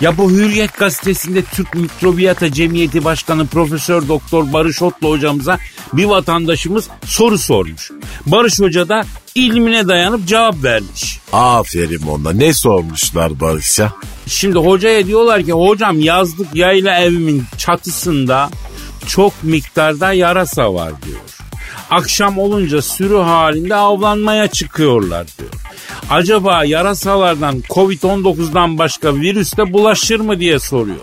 Ya bu Hürriyet gazetesinde Türk Mikrobiyata Cemiyeti Başkanı Profesör Doktor Barış Otlu hocamıza bir vatandaşımız soru sormuş. Barış Hoca da ilmine dayanıp cevap vermiş. Aferin ona. Ne sormuşlar Barış'a? Şimdi hocaya diyorlar ki hocam yazlık yayla evimin çatısında çok miktarda yarasa var diyor. Akşam olunca sürü halinde avlanmaya çıkıyorlar diyor. Acaba yarasalardan Covid-19'dan başka virüs de bulaşır mı diye soruyor.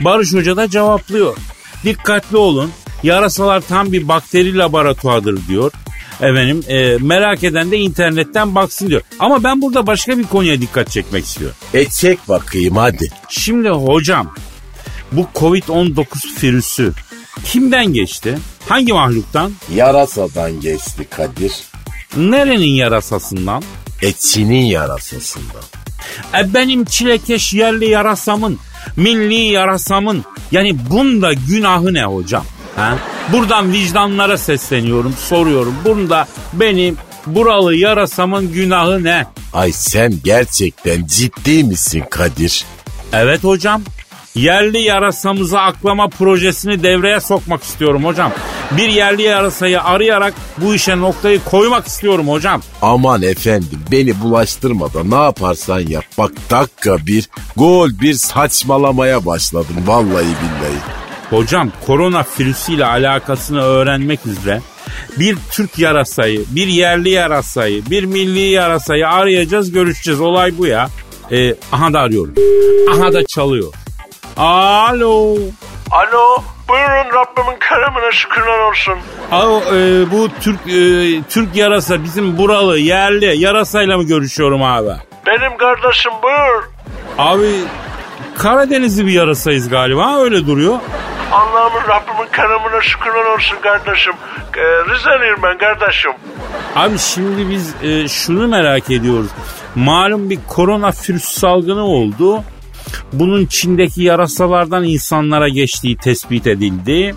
Barış Hoca da cevaplıyor. Dikkatli olun yarasalar tam bir bakteri laboratuvarıdır diyor. Efendim e, merak eden de internetten baksın diyor. Ama ben burada başka bir konuya dikkat çekmek istiyorum. E çek bakayım hadi. Şimdi hocam bu Covid-19 virüsü kimden geçti? Hangi mahluktan? Yarasadan geçti Kadir. Nerenin yarasasından? E Çin'in yarasasından. E benim çilekeş yerli yarasamın, milli yarasamın yani bunda günahı ne hocam? Ha? Buradan vicdanlara sesleniyorum, soruyorum. Bunda benim buralı yarasamın günahı ne? Ay sen gerçekten ciddi misin Kadir? Evet hocam. Yerli yarasamızı aklama projesini devreye sokmak istiyorum hocam. Bir yerli yarasayı arayarak bu işe noktayı koymak istiyorum hocam. Aman efendim beni bulaştırma da ne yaparsan yap. Bak dakika bir gol bir saçmalamaya başladım vallahi billahi. Hocam korona virüsüyle alakasını öğrenmek üzere bir Türk yarasayı, bir yerli yarasayı, bir milli yarasayı arayacağız, görüşeceğiz. Olay bu ya. Ee, aha da arıyorum. Aha da çalıyor. Alo. Alo, buyurun Rabbimin keremine şükürler olsun. Alo e, bu Türk e, Türk yarasa bizim buralı yerli yarasayla mı görüşüyorum abi? Benim kardeşim buyur. Abi Karadenizli bir yarasayız galiba öyle duruyor. Allah'ımın Rabbimin keremine şükürler olsun kardeşim. Ee, Rizeliyim ben kardeşim. Abi şimdi biz e, şunu merak ediyoruz. Malum bir korona virüs salgını oldu. Bunun Çin'deki yarasalardan insanlara geçtiği tespit edildi.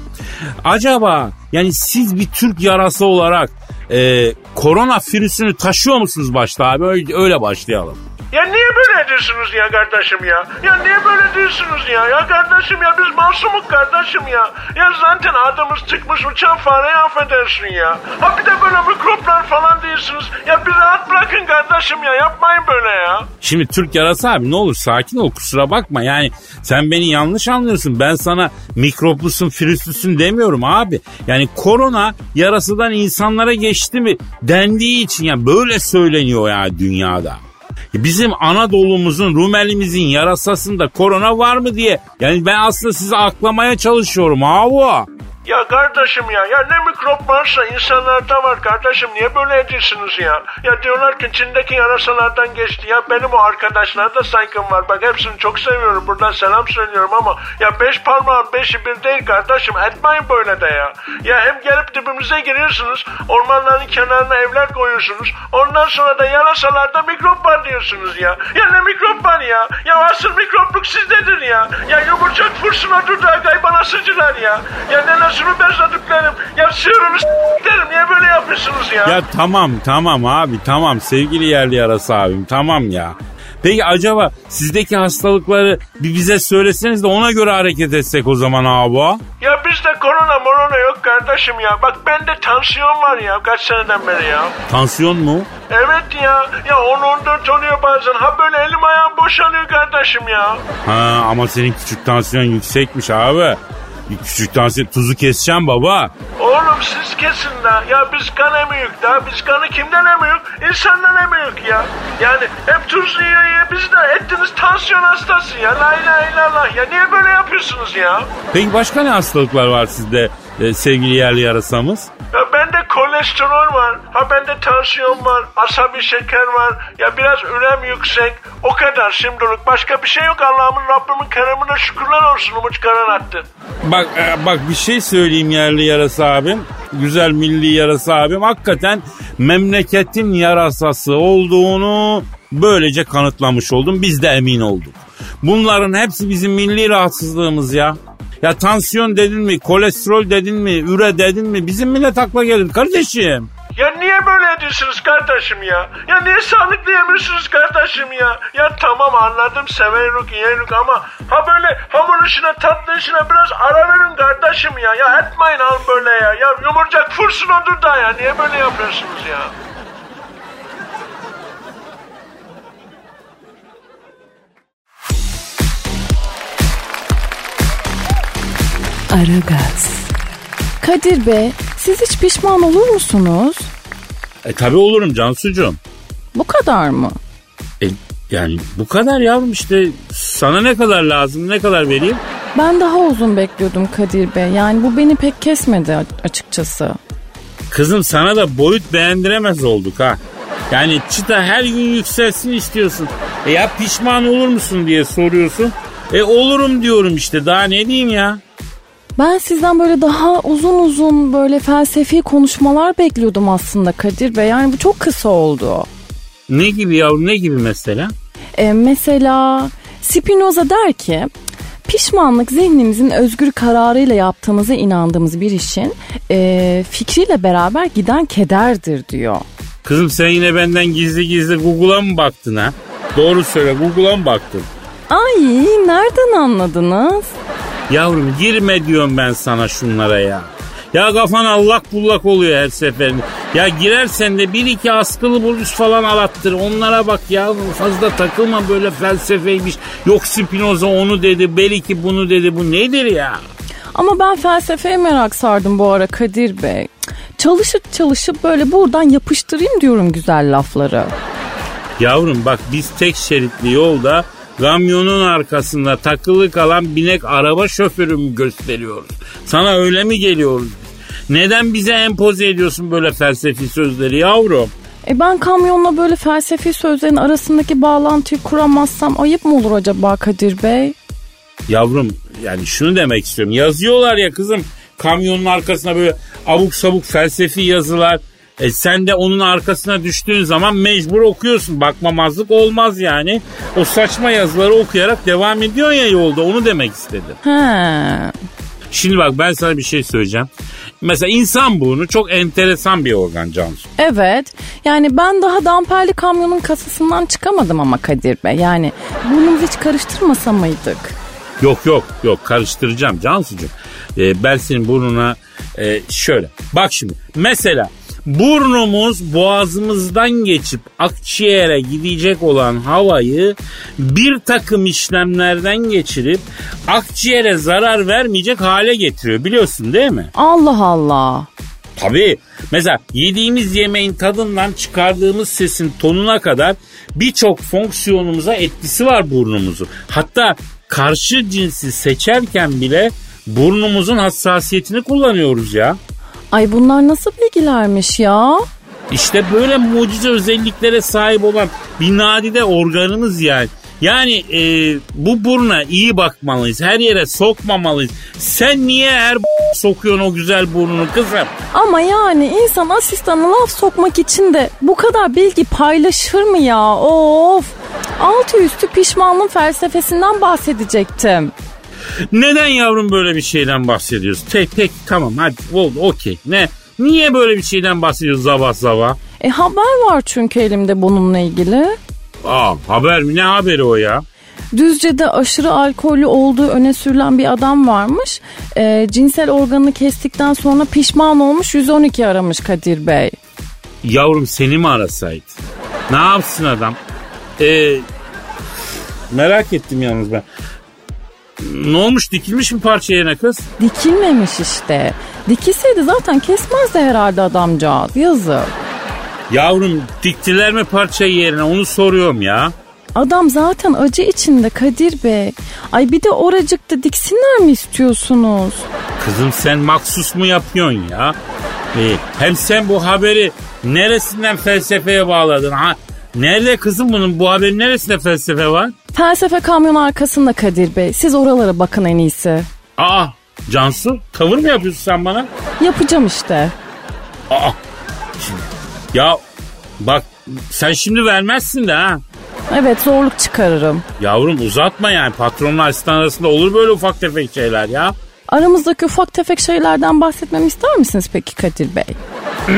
Acaba yani siz bir Türk yarası olarak e, korona virüsünü taşıyor musunuz başta abi? Öyle, öyle başlayalım. Ya niye böyle diyorsunuz ya kardeşim ya? Ya niye böyle diyorsunuz ya? Ya kardeşim ya biz masumuk kardeşim ya. Ya zaten adımız çıkmış uçan fareyi affedersin ya. Ha bir de böyle mikroplar falan diyorsunuz. Ya bir rahat bırakın kardeşim ya yapmayın böyle ya. Şimdi Türk yarası abi ne olur sakin ol kusura bakma. Yani sen beni yanlış anlıyorsun. Ben sana mikroplusun virüslüsün demiyorum abi. Yani korona yarasıdan insanlara geçti mi dendiği için ya böyle söyleniyor ya dünyada. Bizim Anadolu'muzun, Rumelimizin yarasasında korona var mı diye. Yani ben aslında sizi aklamaya çalışıyorum hava. Ya kardeşim ya, ya ne mikrop varsa insanlarda var kardeşim. Niye böyle ediyorsunuz ya? Ya diyorlar ki Çin'deki yarasalardan geçti. Ya benim o arkadaşlarda saygım var. Bak hepsini çok seviyorum. Buradan selam söylüyorum ama ya beş parmağın beşi bir değil kardeşim. Etmeyin böyle de ya. Ya hem gelip dibimize giriyorsunuz. Ormanların kenarına evler koyuyorsunuz. Ondan sonra da yarasalarda mikrop var diyorsunuz ya. Ya ne mikrop var ya? Ya asıl mikropluk sizdedir ya. Ya yumurcak fırsına dudağı kaybanasıcılar ya. Ya ne şunu bezlediklerim. Ya sığırını s**lerim. Niye böyle yapıyorsunuz ya? Ya tamam tamam abi tamam sevgili yerli yarası abim tamam ya. Peki acaba sizdeki hastalıkları bir bize söyleseniz de ona göre hareket etsek o zaman abi. Ya bizde korona morona yok kardeşim ya. Bak bende tansiyon var ya kaç seneden beri ya. Tansiyon mu? Evet ya. Ya 10-14 oluyor bazen. Ha böyle elim ayağım boşalıyor kardeşim ya. Ha ama senin küçük tansiyon yüksekmiş abi. Küçük tansiyon tuzu keseceğim baba. Oğlum siz kesin la. Ya biz kan emiyoruz da. Biz kanı kimden emiyoruz? İnsandan emiyoruz ya. Yani hep tuz yiyor ya. Biz de ettiniz tansiyon hastası ya. La ilahe illallah. Ya niye böyle yapıyorsunuz ya? Peki başka ne hastalıklar var sizde e, sevgili yerli yarasamız? Kolesterol var. Ha bende tansiyon var. Asabi şeker var. Ya biraz ürem yüksek. O kadar şimdilik. Başka bir şey yok. Allah'ımın Rabbimin keremine şükürler olsun. Umut Karan attı. Bak e, bak bir şey söyleyeyim yerli yarası abim. Güzel milli yarası abim. Hakikaten memleketin yarasası olduğunu böylece kanıtlamış oldum. Biz de emin olduk. Bunların hepsi bizim milli rahatsızlığımız ya. Ya tansiyon dedin mi, kolesterol dedin mi, üre dedin mi bizim millet akla gelir kardeşim. Ya niye böyle ediyorsunuz kardeşim ya? Ya niye sağlıklı yemiyorsunuz kardeşim ya? Ya tamam anladım severuk yiyeruk ama ha böyle hamur işine tatlı işine biraz ara verin kardeşim ya. Ya etmeyin al böyle ya. Ya yumurcak fırsın odur da ya. Niye böyle yapıyorsunuz ya? Aragaz. Kadir Bey, siz hiç pişman olur musunuz? E tabi olurum Cansucuğum. Bu kadar mı? E, yani bu kadar yavrum işte sana ne kadar lazım ne kadar vereyim? Ben daha uzun bekliyordum Kadir Bey. Yani bu beni pek kesmedi açıkçası. Kızım sana da boyut beğendiremez olduk ha. Yani çıta her gün yükselsin istiyorsun. E ya pişman olur musun diye soruyorsun. E olurum diyorum işte daha ne diyeyim ya. Ben sizden böyle daha uzun uzun böyle felsefi konuşmalar bekliyordum aslında Kadir Bey. Yani bu çok kısa oldu. Ne gibi yavrum ne gibi mesela? E, mesela Spinoza der ki pişmanlık zihnimizin özgür kararıyla yaptığımıza inandığımız bir işin e, fikriyle beraber giden kederdir diyor. Kızım sen yine benden gizli gizli Google'a mı baktın ha? Doğru söyle Google'a mı baktın? Ay nereden anladınız? Yavrum girme diyorum ben sana şunlara ya. Ya kafan allak bullak oluyor her seferinde. Ya girersen de bir iki askılı buruz falan alattır. Onlara bak ya fazla takılma böyle felsefeymiş. Yok Spinoza onu dedi belki bunu dedi. Bu nedir ya? Ama ben felsefeye merak sardım bu ara Kadir Bey. Çalışıp çalışıp böyle buradan yapıştırayım diyorum güzel lafları. Yavrum bak biz tek şeritli yolda kamyonun arkasında takılı kalan binek araba şoförü mü gösteriyoruz? Sana öyle mi geliyoruz? Neden bize empoze ediyorsun böyle felsefi sözleri yavrum? E ben kamyonla böyle felsefi sözlerin arasındaki bağlantıyı kuramazsam ayıp mı olur acaba Kadir Bey? Yavrum yani şunu demek istiyorum. Yazıyorlar ya kızım kamyonun arkasına böyle abuk sabuk felsefi yazılar. E sen de onun arkasına düştüğün zaman mecbur okuyorsun. Bakmamazlık olmaz yani. O saçma yazıları okuyarak devam ediyorsun ya yolda onu demek istedim. He. Şimdi bak ben sana bir şey söyleyeceğim. Mesela insan burnu çok enteresan bir organ Cansu. Evet. Yani ben daha damperli kamyonun kasasından çıkamadım ama Kadir Bey. Yani burnumuzu hiç karıştırmasa mıydık? Yok yok yok karıştıracağım Cansucuğum. Ee, ben senin burnuna e, şöyle. Bak şimdi mesela burnumuz boğazımızdan geçip akciğere gidecek olan havayı bir takım işlemlerden geçirip akciğere zarar vermeyecek hale getiriyor biliyorsun değil mi? Allah Allah. Tabii. Mesela yediğimiz yemeğin tadından çıkardığımız sesin tonuna kadar birçok fonksiyonumuza etkisi var burnumuzun. Hatta karşı cinsi seçerken bile burnumuzun hassasiyetini kullanıyoruz ya. Ay bunlar nasıl bilgilermiş ya? İşte böyle mucize özelliklere sahip olan bir nadide organımız yani. Yani e, bu buruna iyi bakmalıyız. Her yere sokmamalıyız. Sen niye her sokuyorsun o güzel burnunu kızım? Ama yani insan asistana laf sokmak için de bu kadar bilgi paylaşır mı ya? Of. Altı üstü pişmanlığın felsefesinden bahsedecektim. Neden yavrum böyle bir şeyden bahsediyorsun? Tek tek tamam hadi oldu okey. Ne? Niye böyle bir şeyden bahsediyoruz sabah sabah? E haber var çünkü elimde bununla ilgili. Aa haber mi? Ne haberi o ya? Düzce'de aşırı alkollü olduğu öne sürülen bir adam varmış. Ee, cinsel organını kestikten sonra pişman olmuş 112 aramış Kadir Bey. Yavrum seni mi arasaydı? Ne yapsın adam? Ee, merak ettim yalnız ben. Ne olmuş dikilmiş mi parça yerine kız? Dikilmemiş işte. Dikilseydi zaten kesmezdi herhalde adamcağız. Yazık. Yavrum diktiler mi parçayı yerine onu soruyorum ya. Adam zaten acı içinde Kadir Bey. Ay bir de oracıkta diksinler mi istiyorsunuz? Kızım sen maksus mu yapıyorsun ya? Ee, hem sen bu haberi neresinden felsefeye bağladın? Ha? Nerede kızım bunun bu haberin neresinde felsefe var? Felsefe kamyon arkasında Kadir Bey. Siz oralara bakın en iyisi. Aa Cansu tavır mı yapıyorsun sen bana? Yapacağım işte. Aa. Ya bak sen şimdi vermezsin de ha. Evet zorluk çıkarırım. Yavrum uzatma yani patronla asistan arasında olur böyle ufak tefek şeyler ya. Aramızdaki ufak tefek şeylerden bahsetmemi ister misiniz peki Kadir Bey?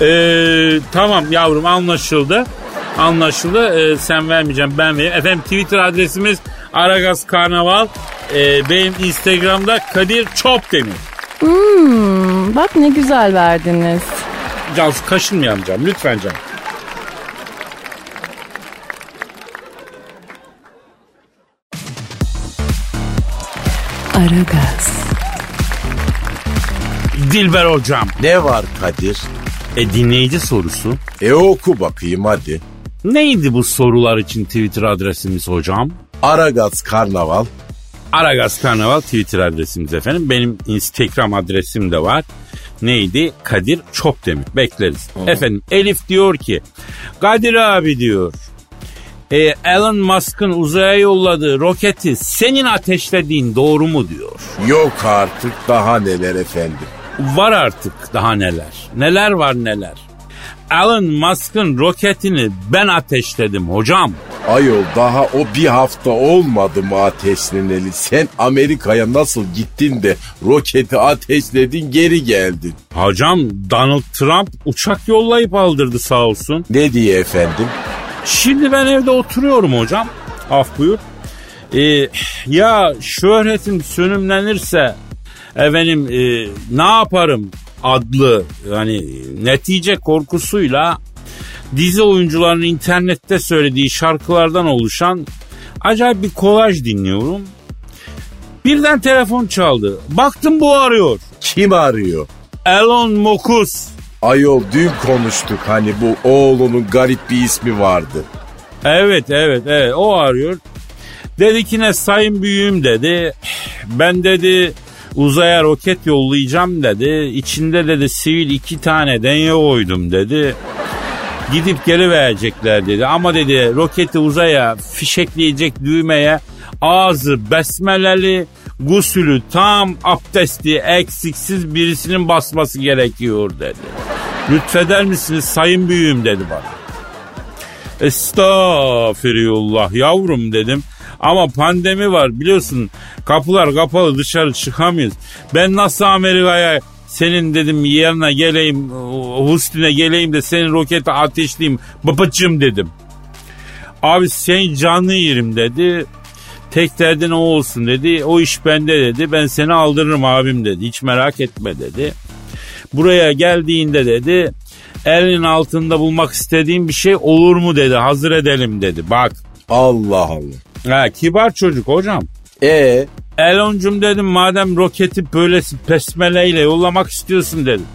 Ee, tamam yavrum anlaşıldı. Anlaşıldı. Ee, sen vermeyeceğim ben vereyim. Efendim Twitter adresimiz Aragaz Karnaval. Ee, benim Instagram'da Kadir Çopdemir. Hmm, bak ne güzel verdiniz. Cansu kaşınmayalım canım lütfen canım. Aragaz, Dilber hocam. Ne var Kadir? E dinleyici sorusu. E oku bakayım hadi. Neydi bu sorular için Twitter adresimiz hocam? Aragaz Karnaval. Aragaz Karnaval Twitter adresimiz efendim. Benim Instagram adresim de var. Neydi? Kadir Çopdemir. Bekleriz. Efendim Elif diyor ki Kadir abi diyor. E, Elon Musk'ın uzaya yolladığı roketi senin ateşlediğin doğru mu diyor. Yok artık daha neler efendim. Var artık daha neler. Neler var neler. Elon Musk'ın roketini ben ateşledim hocam. Ayol daha o bir hafta olmadı mı ateşleneli? Sen Amerika'ya nasıl gittin de roketi ateşledin geri geldin? Hocam Donald Trump uçak yollayıp aldırdı sağ olsun. Ne diye efendim? Şimdi ben evde oturuyorum hocam. Af buyur. Ee, ya şöhretim sönümlenirse efendim e, ne yaparım adlı yani netice korkusuyla dizi oyuncularının internette söylediği şarkılardan oluşan acayip bir kolaj dinliyorum. Birden telefon çaldı. Baktım bu arıyor. Kim arıyor? Elon Musk. Ayol dün konuştuk hani bu oğlunun garip bir ismi vardı. Evet evet evet o arıyor. Dedi ki ne sayın büyüğüm dedi. Ben dedi uzaya roket yollayacağım dedi. İçinde dedi sivil iki tane denye koydum dedi. Gidip geri verecekler dedi. Ama dedi roketi uzaya fişekleyecek düğmeye ağzı besmeleli gusülü tam abdesti eksiksiz birisinin basması gerekiyor dedi. Lütfeder misiniz sayın büyüğüm dedi bana. Estağfirullah yavrum dedim. Ama pandemi var biliyorsun kapılar kapalı dışarı çıkamıyoruz. Ben nasıl Amerika'ya senin dedim yerine geleyim Hustin'e geleyim de senin roketi ateşleyeyim babacım dedim. Abi sen canlı yerim dedi. Tek derdin o olsun dedi. O iş bende dedi. Ben seni aldırırım abim dedi. Hiç merak etme dedi. Buraya geldiğinde dedi elin altında bulmak istediğim bir şey olur mu dedi. Hazır edelim dedi. Bak. Allah Allah. Ha, kibar çocuk hocam. E Eloncum dedim madem roketi böylesi pesmeleyle yollamak istiyorsun dedim.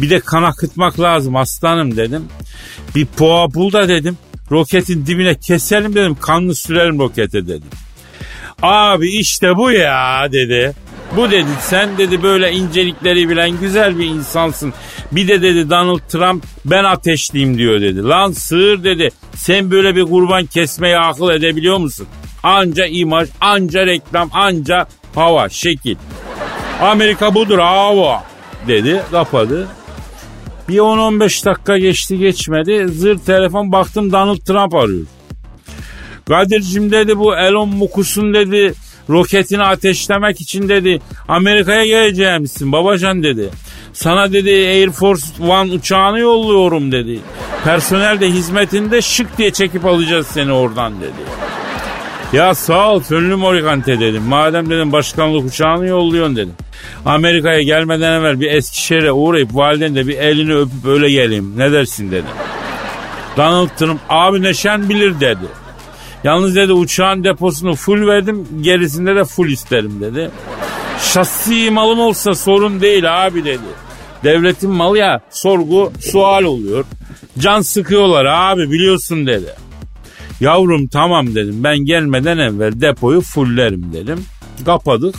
Bir de kan akıtmak lazım aslanım dedim. Bir poğa bul da dedim. Roketin dibine keselim dedim. Kanlı sürelim rokete dedim. Abi işte bu ya dedi. Bu dedi sen dedi böyle incelikleri bilen güzel bir insansın. Bir de dedi Donald Trump ben ateşliyim diyor dedi. Lan sığır dedi sen böyle bir kurban kesmeyi akıl edebiliyor musun? Anca imaj, anca reklam, anca hava, şekil. Amerika budur hava dedi kapadı. Bir 10-15 dakika geçti geçmedi. Zır telefon baktım Donald Trump arıyor. Kadir'cim dedi bu Elon Musk'un dedi roketini ateşlemek için dedi Amerika'ya geleceğimsin babacan dedi. Sana dedi Air Force One uçağını yolluyorum dedi. Personel de hizmetinde şık diye çekip alacağız seni oradan dedi. Ya sağ ol Fönlü Morikante dedim. Madem dedim başkanlık uçağını yolluyorsun dedim. Amerika'ya gelmeden evvel bir Eskişehir'e uğrayıp validen de bir elini öpüp öyle geleyim. Ne dersin dedim. Donald Trump abi neşen bilir dedi. Yalnız dedi uçağın deposunu full verdim gerisinde de full isterim dedi. Şahsi malım olsa sorun değil abi dedi. Devletin malı ya sorgu sual oluyor. Can sıkıyorlar abi biliyorsun dedi. Yavrum tamam dedim ben gelmeden evvel depoyu fullerim dedim. Kapadık.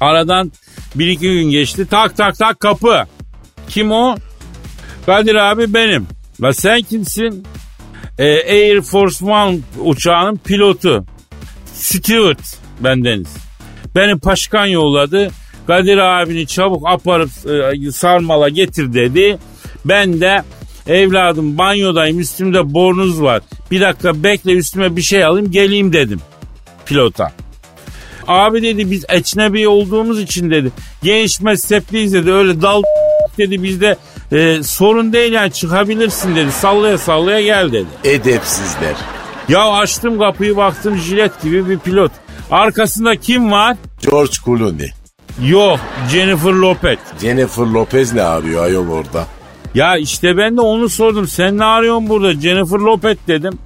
Aradan bir iki gün geçti tak tak tak kapı. Kim o? Kadir abi benim. La sen kimsin? Ee, Air Force One uçağının pilotu. Stewart bendeniz. Beni paşkan yolladı. Kadir abini çabuk aparıp e, sarmala getir dedi. Ben de evladım banyodayım üstümde bornuz var. Bir dakika bekle üstüme bir şey alayım geleyim dedim pilota. Abi dedi biz ecnebi olduğumuz için dedi. Genç mezhepliyiz dedi öyle dal dedi bizde e, sorun değil yani çıkabilirsin dedi. Sallaya sallaya gel dedi. Edepsizler. Ya açtım kapıyı baktım jilet gibi bir pilot. Arkasında kim var? George Clooney. Yok Jennifer Lopez. Jennifer Lopez ne arıyor ayol orada? Ya işte ben de onu sordum. Sen ne arıyorsun burada? Jennifer Lopez dedim.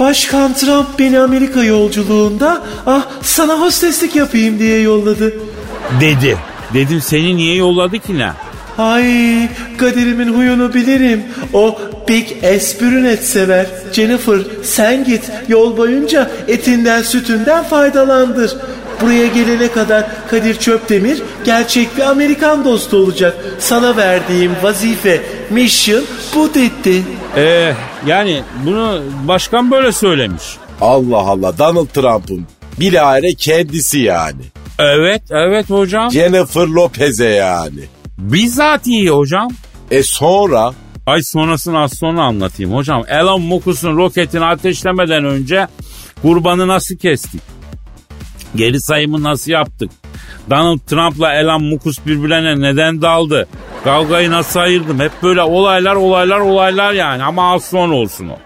Başkan Trump beni Amerika yolculuğunda ah sana hosteslik yapayım diye yolladı. Dedi. Dedim seni niye yolladı ki ne? Ay kaderimin huyunu bilirim. O Big Espürünet sever. Jennifer sen git yol boyunca etinden sütünden faydalandır. Buraya gelene kadar Kadir Çöptemir gerçek bir Amerikan dostu olacak. Sana verdiğim vazife, mission bu dedi. Ee, yani bunu başkan böyle söylemiş. Allah Allah Donald Trump'ın bilahare kendisi yani. Evet, evet hocam. Jennifer Lopez'e yani. Bizzat iyi hocam. E sonra Ay sonrasını az sonra anlatayım hocam. Elon Musk'un roketini ateşlemeden önce kurbanı nasıl kestik? Geri sayımı nasıl yaptık? Donald Trump'la Elon Musk birbirlerine neden daldı? Kavgayı nasıl ayırdım? Hep böyle olaylar olaylar olaylar yani ama az sonra olsun o.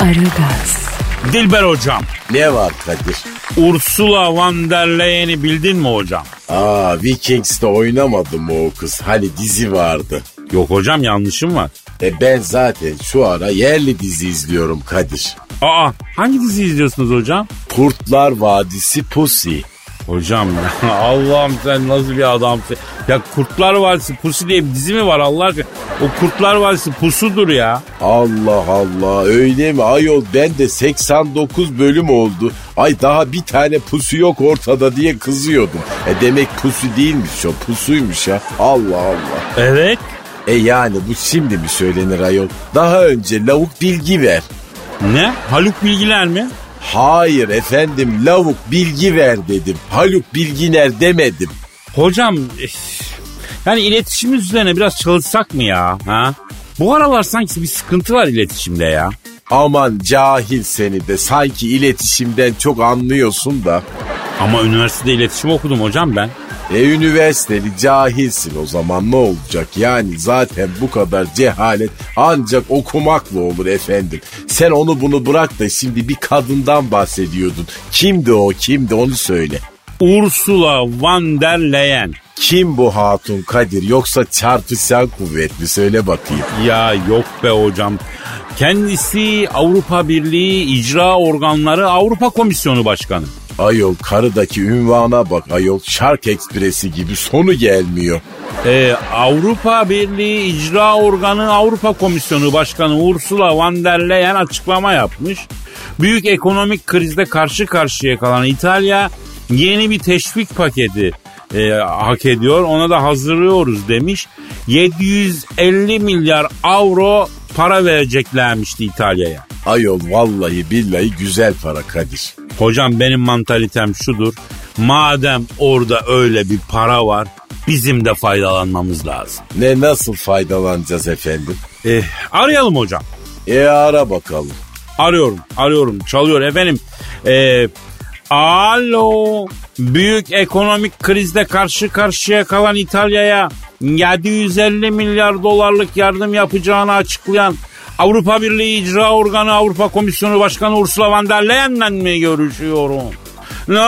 Aragaz, Dilber hocam. ne var Kadir? Ursula von der Leyen'i bildin mi hocam? Aa Vikings'te oynamadı mı o kız? Hani dizi vardı. Yok hocam yanlışım var. E ben zaten şu ara yerli dizi izliyorum Kadir. Aa hangi dizi izliyorsunuz hocam? Kurtlar Vadisi Pussy. Hocam Allah'ım sen nasıl bir adamsın. Ya Kurtlar Vadisi Pusu diye bir dizi mi var Allah aşkına? O Kurtlar Vadisi pusudur ya. Allah Allah öyle mi ayol ben de 89 bölüm oldu. Ay daha bir tane pusu yok ortada diye kızıyordum. E demek pusu değilmiş o pusuymuş ya. Allah Allah. Evet. E yani bu şimdi mi söylenir ayol? Daha önce lavuk bilgi ver. Ne? Haluk Bilgiler mi? Hayır efendim lavuk bilgi ver dedim. Haluk Bilginer demedim. Hocam eh, yani iletişim üzerine biraz çalışsak mı ya? Ha? Bu aralar sanki bir sıkıntı var iletişimde ya. Aman cahil seni de sanki iletişimden çok anlıyorsun da. Ama üniversitede iletişim okudum hocam ben. E üniversiteli cahilsin o zaman ne olacak? Yani zaten bu kadar cehalet ancak okumakla olur efendim. Sen onu bunu bırak da şimdi bir kadından bahsediyordun. Kimdi o kimdi onu söyle. Ursula von der Leyen. Kim bu hatun Kadir yoksa çarpışan kuvvet mi söyle bakayım. Ya yok be hocam. Kendisi Avrupa Birliği icra organları Avrupa Komisyonu Başkanı. Ayol karıdaki ünvana bak ayol Şark Ekspresi gibi sonu gelmiyor. Ee, Avrupa Birliği icra organı Avrupa Komisyonu Başkanı Ursula von der Leyen açıklama yapmış. Büyük ekonomik krizde karşı karşıya kalan İtalya yeni bir teşvik paketi e, hak ediyor. Ona da hazırlıyoruz demiş. 750 milyar avro para vereceklermişti İtalya'ya. Ayol vallahi billahi güzel para Kadir. Hocam benim mantalitem şudur. Madem orada öyle bir para var bizim de faydalanmamız lazım. Ne nasıl faydalanacağız efendim? Eh, arayalım hocam. E ara bakalım. Arıyorum, arıyorum, çalıyor efendim. Ee, Alo. Büyük ekonomik krizde karşı karşıya kalan İtalya'ya 750 milyar dolarlık yardım yapacağını açıklayan Avrupa Birliği İcra Organı Avrupa Komisyonu Başkanı Ursula von der Leyen'le mi görüşüyorum? Ne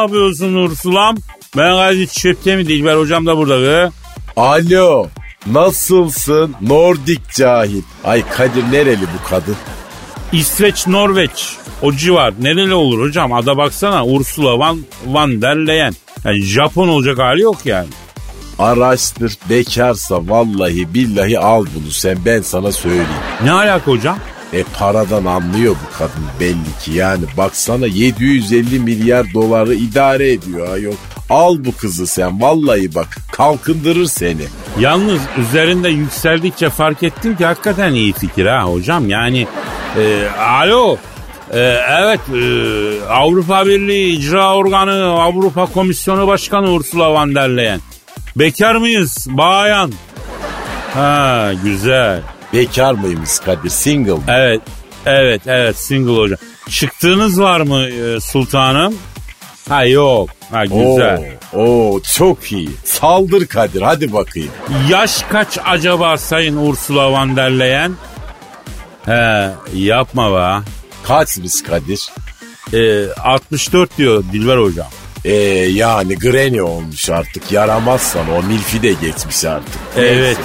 yapıyorsun Ursula'm? Ben Gazi Çöpte mi Dilber hocam da burada. Be. Alo. Nasılsın? Nordik cahil. Ay Kadir nereli bu kadın? İsveç, Norveç. O civar. Nereli olur hocam? Ada baksana Ursula Van, Van der Leyen. Yani Japon olacak hali yok yani. Araştır bekarsa vallahi billahi al bunu sen ben sana söyleyeyim. Ne alaka hocam? E paradan anlıyor bu kadın belli ki yani baksana 750 milyar doları idare ediyor ayol. Al bu kızı sen vallahi bak kalkındırır seni. Yalnız üzerinde yükseldikçe fark ettim ki hakikaten iyi fikir ha hocam. Yani e, alo e, evet e, Avrupa Birliği İcra Organı Avrupa Komisyonu Başkanı Ursula von der Leyen. Bekar mıyız bayan? Ha güzel. Bekar mıymış Kadir single mı? Evet evet evet single hocam. Çıktığınız var mı e, sultanım? Ha yok. Ha güzel. Oo, oo, çok iyi. Saldır Kadir hadi bakayım. Yaş kaç acaba Sayın Ursula von der Leyen? He yapma be. Kaçmış Kadir? E, 64 diyor Dilber hocam. Ee, yani Granny olmuş artık yaramazsan o Milfi de geçmiş artık. Evet. Neyse.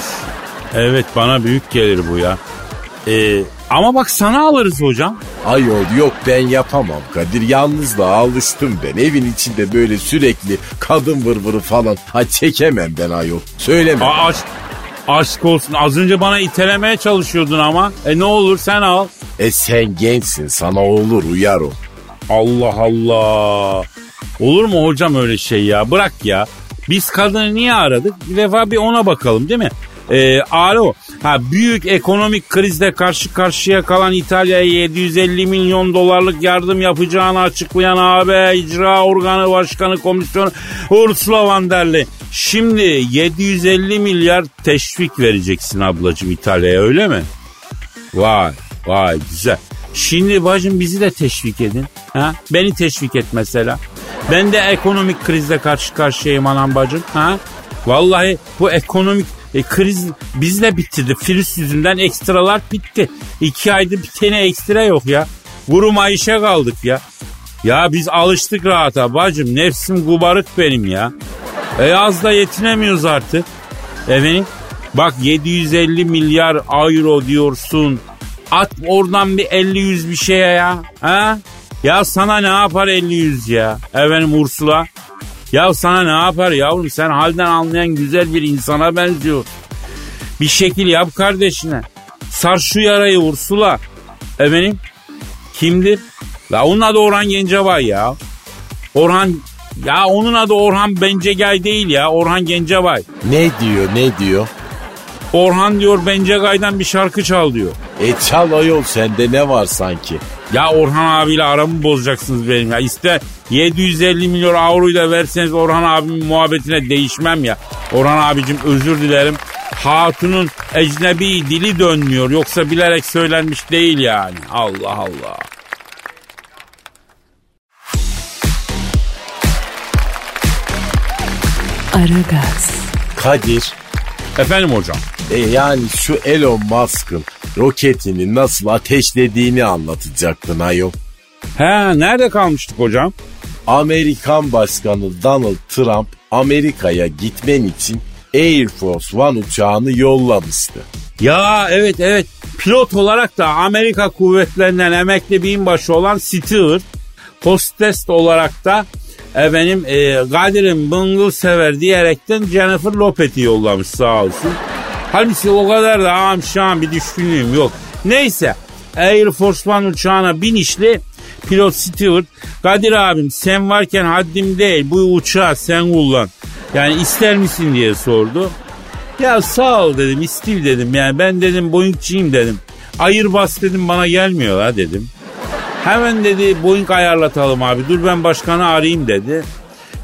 Evet bana büyük gelir bu ya. E, ama bak sana alırız hocam. Ayol yok ben yapamam Kadir. Yalnız da alıştım ben. Evin içinde böyle sürekli kadın vırvırı falan. Ha çekemem ben ayol. Söyleme. A- aşk, aşk olsun. Az önce bana itelemeye çalışıyordun ama. E ne olur sen al. E sen gençsin sana olur uyar o. Allah Allah. Olur mu hocam öyle şey ya? Bırak ya. Biz kadını niye aradık? Bir defa bir ona bakalım değil mi? Ee, alo. Ha, büyük ekonomik krizle karşı karşıya kalan İtalya'ya 750 milyon dolarlık yardım yapacağını açıklayan AB İcra Organı Başkanı Komisyonu Ursula von der Leyen. Şimdi 750 milyar teşvik vereceksin ablacığım İtalya'ya öyle mi? Vay vay güzel. Şimdi bacım bizi de teşvik edin. Ha? Beni teşvik et mesela. Ben de ekonomik krizle karşı karşıyayım anam bacım. Ha? Vallahi bu ekonomik e, kriz bizle bitirdi. Virüs yüzünden ekstralar bitti. İki aydır bir tane ekstra yok ya. Vuruma işe kaldık ya. Ya biz alıştık rahata bacım. Nefsim gubarık benim ya. E az da yetinemiyoruz artık. Efendim bak 750 milyar euro diyorsun. At oradan bir 50-100 bir şeye ya. Ha? Ya sana ne yapar 50-100 ya? Efendim Ursula. Ya sana ne yapar yavrum? Sen halden anlayan güzel bir insana benziyor. Bir şekil yap kardeşine. Sar şu yarayı Ursula. Efendim? Kimdir? La onun adı Orhan Gencebay ya. Orhan ya onun adı Orhan Bencegay değil ya. Orhan Gencebay. Ne diyor ne diyor? Orhan diyor Bencegay'dan bir şarkı çal diyor. E çal ayol sende ne var sanki? Ya Orhan abiyle aramı bozacaksınız benim ya. İşte 750 milyon avroyu da verseniz Orhan abimin muhabbetine değişmem ya. Orhan abicim özür dilerim. Hatunun ecnebi dili dönmüyor. Yoksa bilerek söylenmiş değil yani. Allah Allah. Aragaz, Kadir Efendim hocam. e yani şu Elon Musk'ın roketini nasıl ateşlediğini anlatacaktın ayol. He nerede kalmıştık hocam? Amerikan Başkanı Donald Trump Amerika'ya gitmen için Air Force One uçağını yollamıştı. Ya evet evet pilot olarak da Amerika kuvvetlerinden emekli binbaşı olan Stewart hostes olarak da efendim e, Kadir'in bıngıl sever diyerekten Jennifer Lopez'i yollamış sağ olsun. Halbuki o kadar da am şam bir düşkünlüğüm yok. Neyse Air Force One uçağına binişli pilot Stewart Kadir abim sen varken haddim değil bu uçağı sen kullan. Yani ister misin diye sordu. Ya sağ ol dedim istil dedim yani ben dedim Boeing'ciyim dedim. Ayır bas dedim bana gelmiyor ha dedim. Hemen dedi Boeing ayarlatalım abi dur ben başkanı arayayım dedi.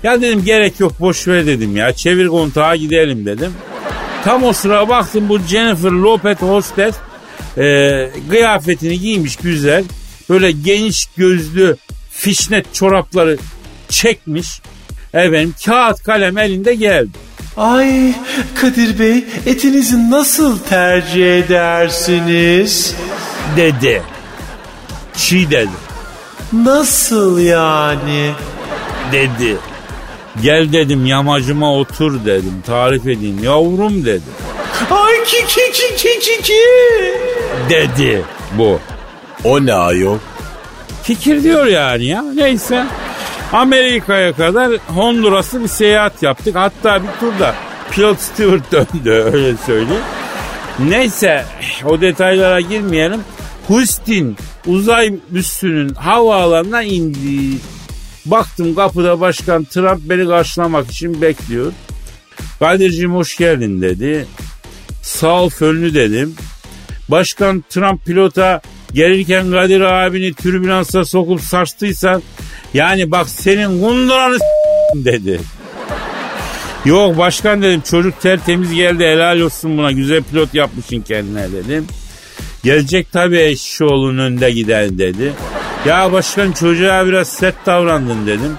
Ya dedim gerek yok boş ver dedim ya çevir kontağa gidelim dedim. Tam o sıra baktım bu Jennifer Lopez hostes e, kıyafetini giymiş güzel. Böyle geniş gözlü fişnet çorapları çekmiş. Efendim kağıt kalem elinde geldi. Ay Kadir Bey etinizi nasıl tercih edersiniz? Dedi. Çiğ dedi. Nasıl yani? Dedi. Gel dedim yamacıma otur dedim. Tarif edeyim yavrum dedi. Ay ki ki ki ki ki ki. Dedi bu. O ne ayol? Fikir diyor yani ya. Neyse. Amerika'ya kadar Honduras'ı bir seyahat yaptık. Hatta bir turda pilot Stewart döndü öyle söyleyeyim. Neyse o detaylara girmeyelim. Houston uzay üssünün havaalanına indi. Baktım kapıda başkan Trump beni karşılamak için bekliyor. Kadir'cim hoş geldin dedi. Sağ ol fönlü dedim. Başkan Trump pilota gelirken Kadir abini türbülansa sokup saçtıysan yani bak senin kunduranı dedi. Yok başkan dedim çocuk tertemiz geldi helal olsun buna güzel pilot yapmışsın kendine dedim. Gelecek tabii eşşoğlunun önünde giden dedi. Ya başkan çocuğa biraz sert davrandın dedim.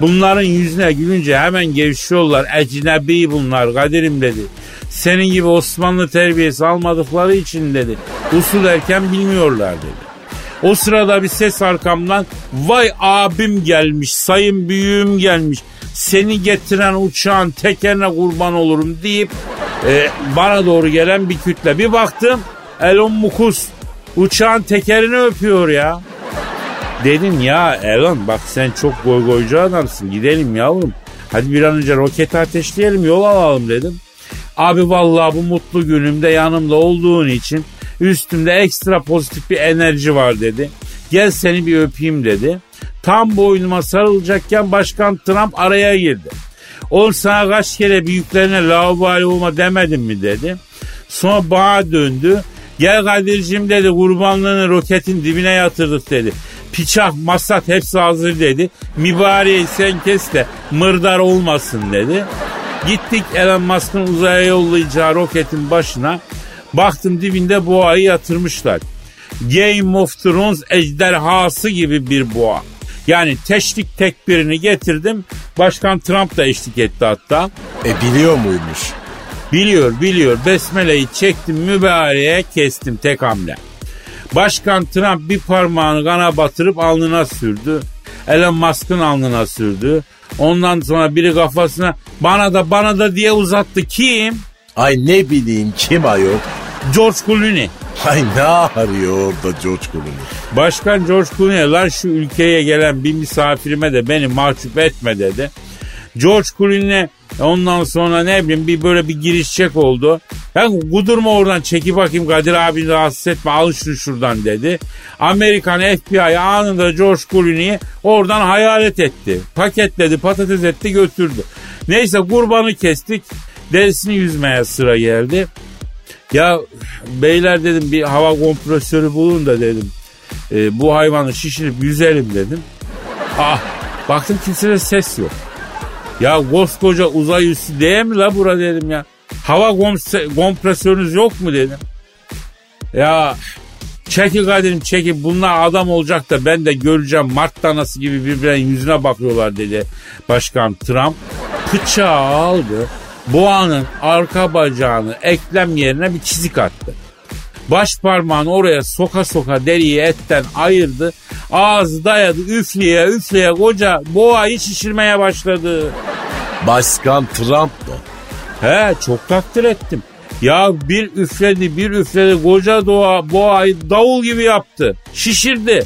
Bunların yüzüne gülünce hemen gevşiyorlar. Ecnebi bunlar Kadir'im dedi. Senin gibi Osmanlı terbiyesi almadıkları için dedi. Usul erken bilmiyorlar dedi. O sırada bir ses arkamdan vay abim gelmiş sayın büyüğüm gelmiş seni getiren uçağın tekerine kurban olurum deyip e, bana doğru gelen bir kütle. Bir baktım Elon Mukus uçağın tekerini öpüyor ya. Dedim ya Elon bak sen çok goygoycu adamsın gidelim yavrum. Hadi bir an önce roketi ateşleyelim yol alalım dedim. Abi vallahi bu mutlu günümde yanımda olduğun için üstümde ekstra pozitif bir enerji var dedi. Gel seni bir öpeyim dedi. Tam boynuma sarılacakken Başkan Trump araya girdi. Oğlum sana kaç kere büyüklerine lavabali olma demedim mi dedi. Sonra bana döndü. Gel Kadir'cim dedi kurbanlığını roketin dibine yatırdık dedi. Piçak, masat hepsi hazır dedi. Mübareği sen kes de mırdar olmasın dedi. Gittik Elon Musk'ın uzaya yollayacağı roketin başına. Baktım dibinde boğayı yatırmışlar. Game of Thrones ejderhası gibi bir boğa. Yani teşvik tekbirini getirdim. Başkan Trump da eşlik etti hatta. E biliyor muymuş? Biliyor biliyor. Besmele'yi çektim mübareğe kestim tek hamle. Başkan Trump bir parmağını kana batırıp alnına sürdü. Elon Musk'ın alnına sürdü. Ondan sonra biri kafasına bana da bana da diye uzattı. Kim? Ay ne bileyim kim ayol? George Clooney. Ay ne arıyor orada George Clooney? Başkan George Clooney lan şu ülkeye gelen bir misafirime de beni mahcup etme dedi. George Clooney ondan sonra ne bileyim bir böyle bir girişecek oldu. Ben kudurma oradan çeki bakayım Kadir abini rahatsız etme al şunu şuradan dedi. Amerikan FBI anında George Clooney'i oradan hayalet etti. Paketledi patates etti götürdü. Neyse kurbanı kestik. Derisini yüzmeye sıra geldi. Ya beyler dedim bir hava kompresörü bulun da dedim. E, bu hayvanı şişirip yüzelim dedim. Ah baktım kimsede ses yok. Ya koskoca uzay üssü değil mi la bura dedim ya. Hava kompresörünüz yok mu dedim. Ya çekil Kadir'im çekil bunlar adam olacak da ben de göreceğim Mart tanası gibi birbirlerinin yüzüne bakıyorlar dedi Başkan Trump. Bıçağı aldı boğanın arka bacağını eklem yerine bir çizik attı. Baş parmağını oraya soka soka deriyi etten ayırdı. Ağzı dayadı üfleye üfleye koca boğayı şişirmeye başladı. Başkan Trump mı? He çok takdir ettim. Ya bir üfledi bir üfledi koca doğa, boğayı davul gibi yaptı. Şişirdi.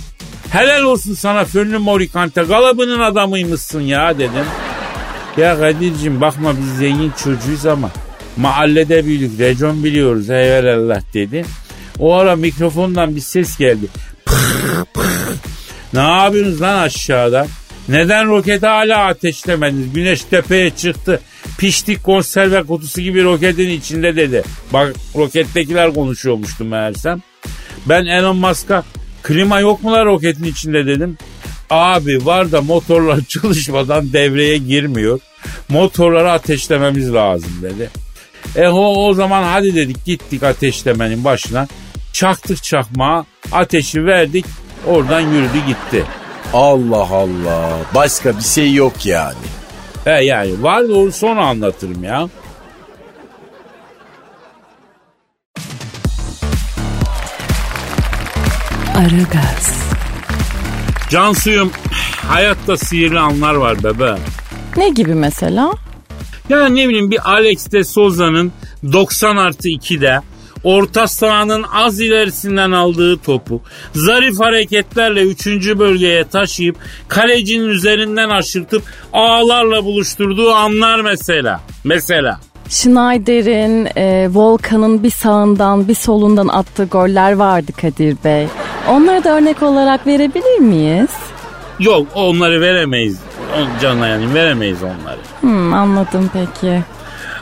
Helal olsun sana Fönlü Morikante galabının adamıymışsın ya dedim. Ya Kadir'cim bakma biz zengin çocuğuyuz ama mahallede büyüdük racon biliyoruz eyvallah dedi. O ara mikrofondan bir ses geldi. Ne yapıyorsunuz lan aşağıda? Neden roketi hala ateşlemediniz? Güneş tepeye çıktı. Piştik konserve kutusu gibi roketin içinde dedi. Bak rokettekiler konuşuyormuştu meğersem. Ben Elon Musk'a klima yok mu lan roketin içinde dedim. Abi var da motorlar çalışmadan devreye girmiyor. Motorları ateşlememiz lazım dedi. E o, o zaman hadi dedik gittik ateşlemenin başına. Çaktık çakmağa ateşi verdik oradan yürüdü gitti. Allah Allah. Başka bir şey yok yani. He yani var doğru sonra anlatırım ya. Aragaz, Cansuyum hayatta sihirli anlar var bebe. Ne gibi mesela? Ya ne bileyim bir Alex de Souza'nın 90 artı 2'de orta sahanın az ilerisinden aldığı topu zarif hareketlerle 3. bölgeye taşıyıp kalecinin üzerinden aşırtıp ağlarla buluşturduğu anlar mesela. Mesela. Schneider'in, e, Volkan'ın bir sağından bir solundan attığı goller vardı Kadir Bey. Onları da örnek olarak verebilir miyiz? Yok onları veremeyiz. Canına yani veremeyiz onları. Hmm, anladım peki.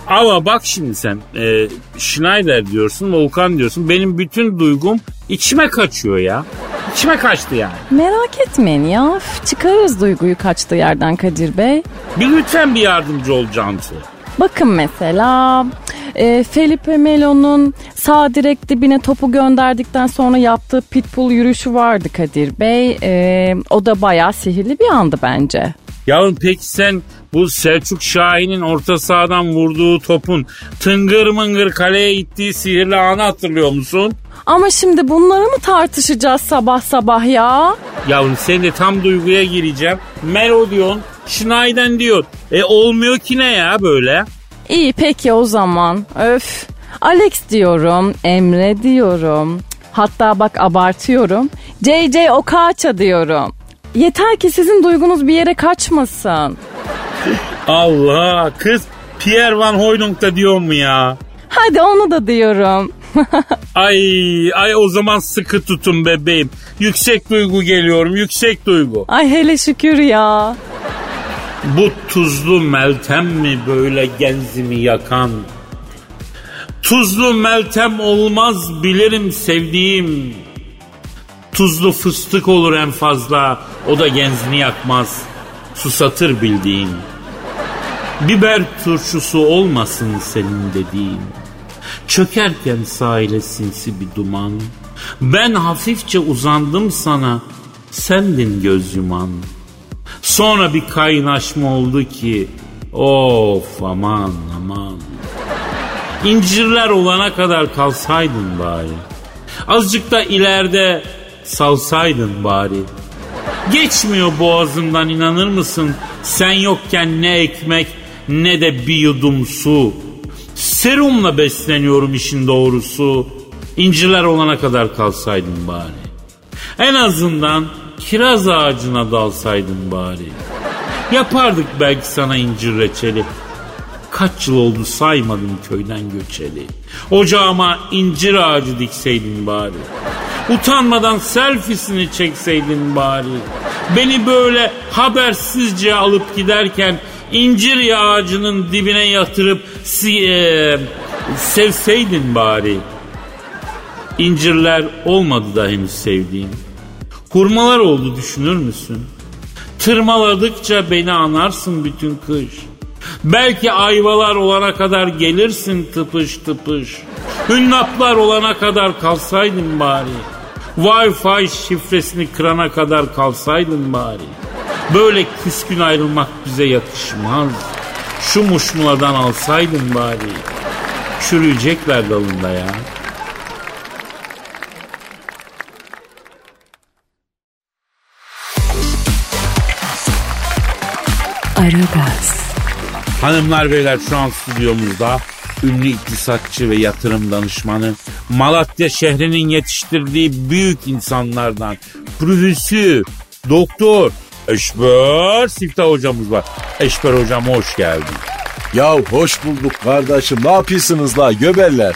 Ama bak şimdi sen e, Schneider diyorsun, Volkan diyorsun. Benim bütün duygum içime kaçıyor ya. İçime kaçtı yani. Merak etmeyin ya. Üf, Çıkarırız duyguyu kaçtığı yerden Kadir Bey. Bir lütfen bir yardımcı ol Cansu. Bakın mesela e, Felipe Melo'nun sağ direk dibine topu gönderdikten sonra yaptığı pitbull yürüyüşü vardı Kadir Bey. E, o da bayağı sihirli bir andı bence. Yavrum peki sen bu Selçuk Şahin'in orta sahadan vurduğu topun tıngır mıngır kaleye ittiği sihirli anı hatırlıyor musun? Ama şimdi bunları mı tartışacağız sabah sabah ya? Yavrum sen de tam duyguya gireceğim. Melo diyorsun, Schneider diyor. E olmuyor ki ne ya böyle? İyi peki o zaman. Öf. Alex diyorum, Emre diyorum. Hatta bak abartıyorum. JJ Okaça diyorum. Yeter ki sizin duygunuz bir yere kaçmasın. Allah kız Pierre Van Hooydonk da diyor mu ya? Hadi onu da diyorum. Ay ay o zaman sıkı tutun bebeğim. Yüksek duygu geliyorum yüksek duygu. Ay hele şükür ya. Bu tuzlu meltem mi böyle genzimi yakan? Tuzlu meltem olmaz bilirim sevdiğim. Tuzlu fıstık olur en fazla o da genzini yakmaz. Susatır bildiğin. Biber turşusu olmasın senin dediğin. Çökerken sahile sinsi bir duman. Ben hafifçe uzandım sana. Sendin göz yuman. Sonra bir kaynaşma oldu ki of aman aman. İncirler olana kadar kalsaydın bari. Azıcık da ileride salsaydın bari. Geçmiyor boğazımdan inanır mısın? Sen yokken ne ekmek ne de bir yudum su. Serumla besleniyorum işin doğrusu. İnciler olana kadar kalsaydın bari. En azından kiraz ağacına dalsaydın bari. Yapardık belki sana incir reçeli. Kaç yıl oldu saymadım köyden göçeli. Ocağıma incir ağacı dikseydin bari. Utanmadan selfiesini çekseydin bari. Beni böyle habersizce alıp giderken incir ağacının dibine yatırıp si e, sevseydin bari. İncirler olmadı da henüz sevdiğim. Hurmalar oldu düşünür müsün? Tırmaladıkça beni anarsın bütün kış. Belki ayvalar olana kadar gelirsin tıpış tıpış. Hünnaplar olana kadar kalsaydın bari. Wi-Fi şifresini kırana kadar kalsaydın bari. Böyle küskün ayrılmak bize yakışmaz. Şu muşmuladan alsaydın bari. Çürüyecekler dalında ya. Aragaz, Hanımlar beyler şu an stüdyomuzda ünlü iktisatçı ve yatırım danışmanı Malatya şehrinin yetiştirdiği büyük insanlardan profesör, doktor Eşber Siftah hocamız var. Eşber hocam hoş geldin. Ya hoş bulduk kardeşim. Ne yapıyorsunuz la göbeller?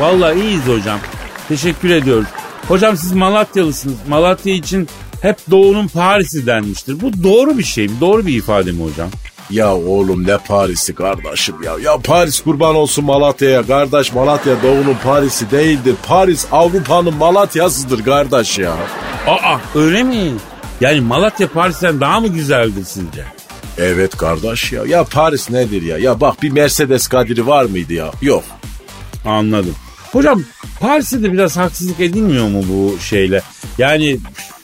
Vallahi iyiyiz hocam. Teşekkür ediyoruz. Hocam siz Malatyalısınız. Malatya için hep doğunun Paris'i denmiştir. Bu doğru bir şey mi? Doğru bir ifade mi hocam? Ya oğlum ne Paris'i kardeşim ya. Ya Paris kurban olsun Malatya'ya. Kardeş Malatya doğunun Paris'i değildir. Paris Avrupa'nın Malatya'sıdır kardeş ya. Aa öyle mi? Yani Malatya Paris'ten daha mı güzeldir sizce? Evet kardeş ya. Ya Paris nedir ya? Ya bak bir Mercedes kadiri var mıydı ya? Yok. Anladım. Hocam Paris'te de biraz haksızlık edilmiyor mu bu şeyle? Yani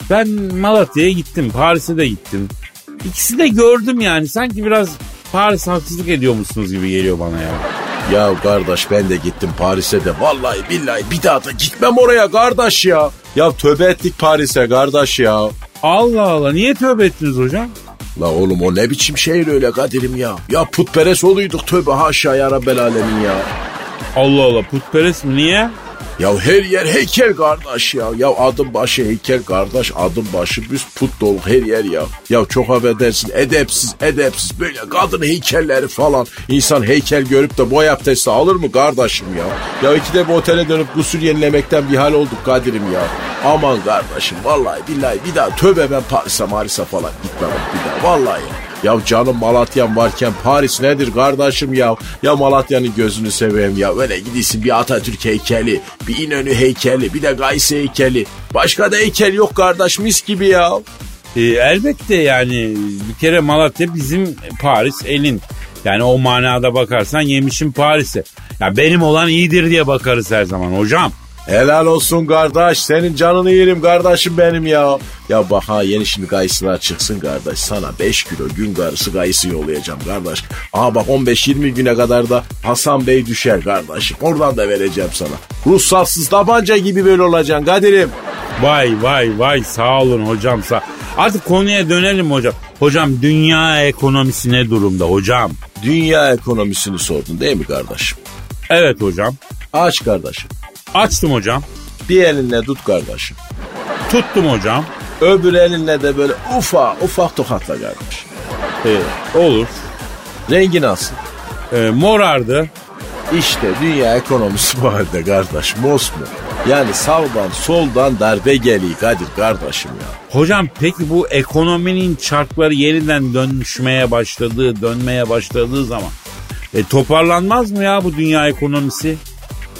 Ben Malatya'ya gittim, Paris'e de gittim. İkisi de gördüm yani. Sanki biraz Paris haksızlık ediyormuşsunuz gibi geliyor bana ya. Ya kardeş ben de gittim Paris'e de vallahi billahi bir daha da gitmem oraya kardeş ya. Ya tövbe ettik Paris'e kardeş ya. Allah Allah niye tövbe ettiniz hocam? La oğlum o ne biçim şehir öyle Kadir'im ya. Ya putperest oluyduk tövbe haşa ya Rabbel alemin ya. Allah Allah putperest mi niye? Ya her yer heykel kardeş ya. Ya adım başı heykel kardeş. Adım başı büst put dolu her yer ya. Ya çok affedersin edepsiz edepsiz böyle kadın heykelleri falan. İnsan heykel görüp de boy abdesti alır mı kardeşim ya? Ya ikide bir otele dönüp gusül yenilemekten bir hal olduk Kadir'im ya. Aman kardeşim vallahi billahi bir daha tövbe ben Paris'e Maris'e falan gitmem bir daha vallahi. Ya canım Malatya'm varken Paris nedir kardeşim ya? Ya Malatya'nın gözünü seveyim ya. Öyle gidiyorsun bir Atatürk heykeli, bir İnönü heykeli, bir de Gaysi heykeli. Başka da heykel yok kardeş mis gibi ya. E, elbette yani bir kere Malatya bizim Paris elin. Yani o manada bakarsan yemişim Paris'e. Ya benim olan iyidir diye bakarız her zaman hocam. Helal olsun kardeş. Senin canını yerim kardeşim benim ya. Ya bak ha yeni şimdi kayısılar çıksın kardeş. Sana 5 kilo gün karısı kayısı yollayacağım kardeş. Aha bak 15-20 güne kadar da Hasan Bey düşer kardeşim. Oradan da vereceğim sana. Ruhsatsız tabanca gibi böyle olacaksın Kadir'im. Vay vay vay sağ olun hocam sağ. Artık konuya dönelim hocam. Hocam dünya ekonomisi ne durumda hocam? Dünya ekonomisini sordun değil mi kardeşim? Evet hocam. Aç kardeşim. Açtım hocam. Bir elinle tut kardeşim. Tuttum hocam. Öbür elinle de böyle ufak ufak tokatla kardeş. Ee, olur. Rengi nasıl? Ee, morardı. İşte dünya ekonomisi bu halde kardeş. Mosmor. Yani sağdan soldan darbe geliyor Kadir kardeşim ya. Hocam peki bu ekonominin çarkları yeniden dönüşmeye başladığı, dönmeye başladığı zaman e, toparlanmaz mı ya bu dünya ekonomisi?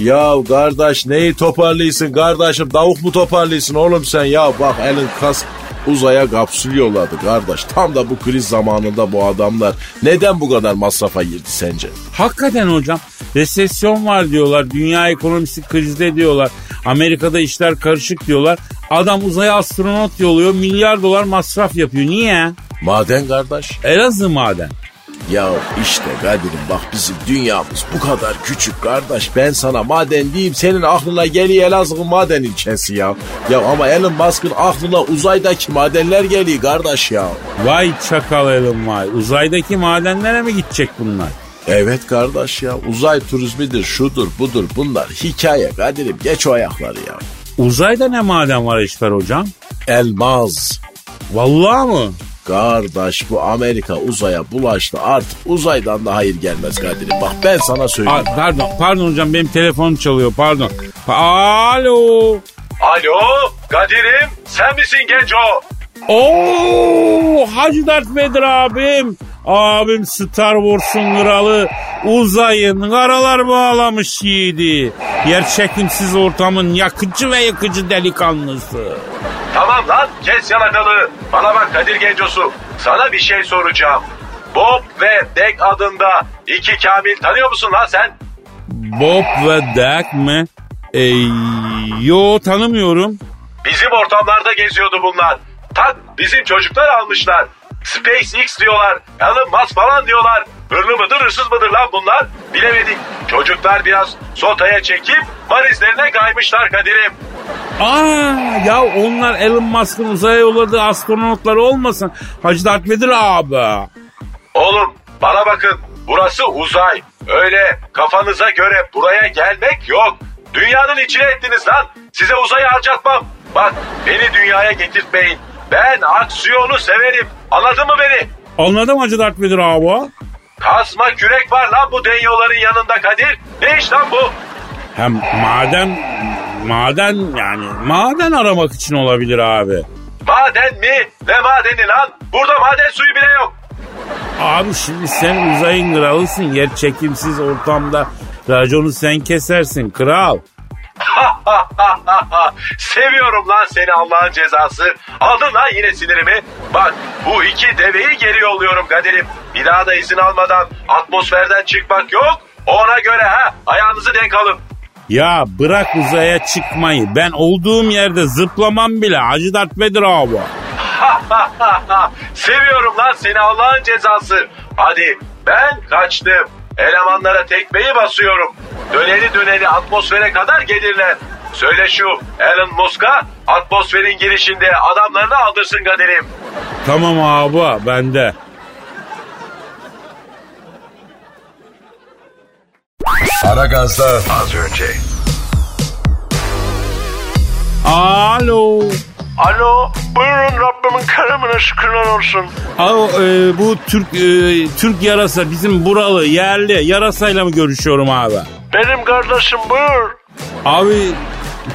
Ya kardeş neyi toparlıyorsun kardeşim? Tavuk mu toparlıyorsun oğlum sen? Ya bak elin kas uzaya kapsül yolladı kardeş. Tam da bu kriz zamanında bu adamlar neden bu kadar masrafa girdi sence? Hakikaten hocam resesyon var diyorlar. Dünya ekonomisi krizde diyorlar. Amerika'da işler karışık diyorlar. Adam uzaya astronot yolluyor. Milyar dolar masraf yapıyor. Niye? Maden kardeş. Elazığ maden. Ya işte Kadir'im bak bizim dünyamız bu kadar küçük kardeş. Ben sana maden diyeyim senin aklına geliyor Elazığ maden ilçesi ya. Ya ama Elon Musk'ın aklına uzaydaki madenler geliyor kardeş ya. Vay çakal Elon vay. Uzaydaki madenlere mi gidecek bunlar? Evet kardeş ya uzay turizmidir şudur budur bunlar hikaye Kadir'im geç o ayakları ya. Uzayda ne maden var Eşber hocam? Elmaz. Vallahi mı? Kardeş bu Amerika uzaya bulaştı artık uzaydan da hayır gelmez Kadir'im. Bak ben sana söyleyeyim. Aa, pardon, pardon hocam benim telefonum çalıyor pardon. Pa- Alo. Alo Kadir'im sen misin genco? Oo, Hacı Dert Vedir abim. Abim Star Wars'un kralı uzayın karalar bağlamış yiğidi. Yer çekimsiz ortamın yakıcı ve yakıcı delikanlısı. Kes yalakalı. Bana bak Kadir Gencosu sana bir şey soracağım. Bob ve Dek adında iki Kamil tanıyor musun lan sen? Bob ve Dak mı? Ee, yo tanımıyorum. Bizim ortamlarda geziyordu bunlar. Tak bizim çocuklar almışlar. SpaceX diyorlar. Elon Musk falan diyorlar. Hırlı mıdır hırsız mıdır lan bunlar? Bilemedik. Çocuklar biraz sotaya çekip marizlerine kaymışlar Kadir'im. Aa ya onlar Elon Musk'ın uzaya yolladığı astronotlar olmasın. Hacı Dert Vedir abi. Oğlum bana bakın burası uzay. Öyle kafanıza göre buraya gelmek yok. Dünyanın içine ettiniz lan. Size uzayı harcatmam. Bak beni dünyaya getirtmeyin. Ben aksiyonu severim. Anladın mı beni? Anladım Hacı Dert Vedir abi. Kasma kürek var lan bu denyoların yanında Kadir. Ne iş lan bu? Hem maden maden yani maden aramak için olabilir abi. Maden mi? Ne madeni lan? Burada maden suyu bile yok. Abi şimdi sen uzayın kralısın. Yer çekimsiz ortamda raconu sen kesersin kral. Seviyorum lan seni Allah'ın cezası. Aldın lan yine sinirimi. Bak bu iki deveyi geri yolluyorum Kadir'im. Bir daha da izin almadan atmosferden çıkmak yok. Ona göre ha ayağınızı denk alın. Ya bırak uzaya çıkmayı. Ben olduğum yerde zıplamam bile. Hacı Dert Vedir abi. Seviyorum lan seni Allah'ın cezası. Hadi ben kaçtım. Elemanlara tekmeyi basıyorum. Döneli döneli atmosfere kadar gelirler. Söyle şu Elon Musk'a atmosferin girişinde adamlarını aldırsın Kadir'im. Tamam abi bende. Aragaz'da Az önce. Alo. Alo buyurun Rabbimin keremine şükürler olsun. Alo e, bu Türk e, Türk yarasa bizim buralı yerli yarasayla mı görüşüyorum abi? Benim kardeşim buyur. Abi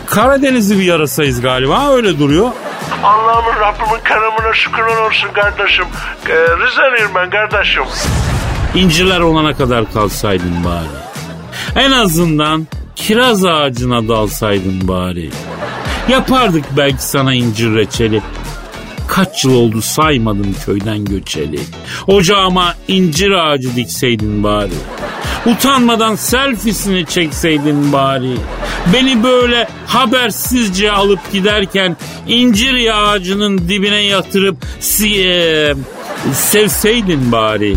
Karadenizli bir yarasayız galiba öyle duruyor. Allah'ımın Rabbimin keremine şükürler olsun kardeşim. Ee, Rizeliyim ben kardeşim. İnciler olana kadar kalsaydın bari. En azından kiraz ağacına dalsaydın bari. Yapardık belki sana incir reçeli. Kaç yıl oldu saymadım köyden göçeli. Ocağıma incir ağacı dikseydin bari. Utanmadan selfiesini çekseydin bari. Beni böyle habersizce alıp giderken incir ağacının dibine yatırıp e, sevseydin bari.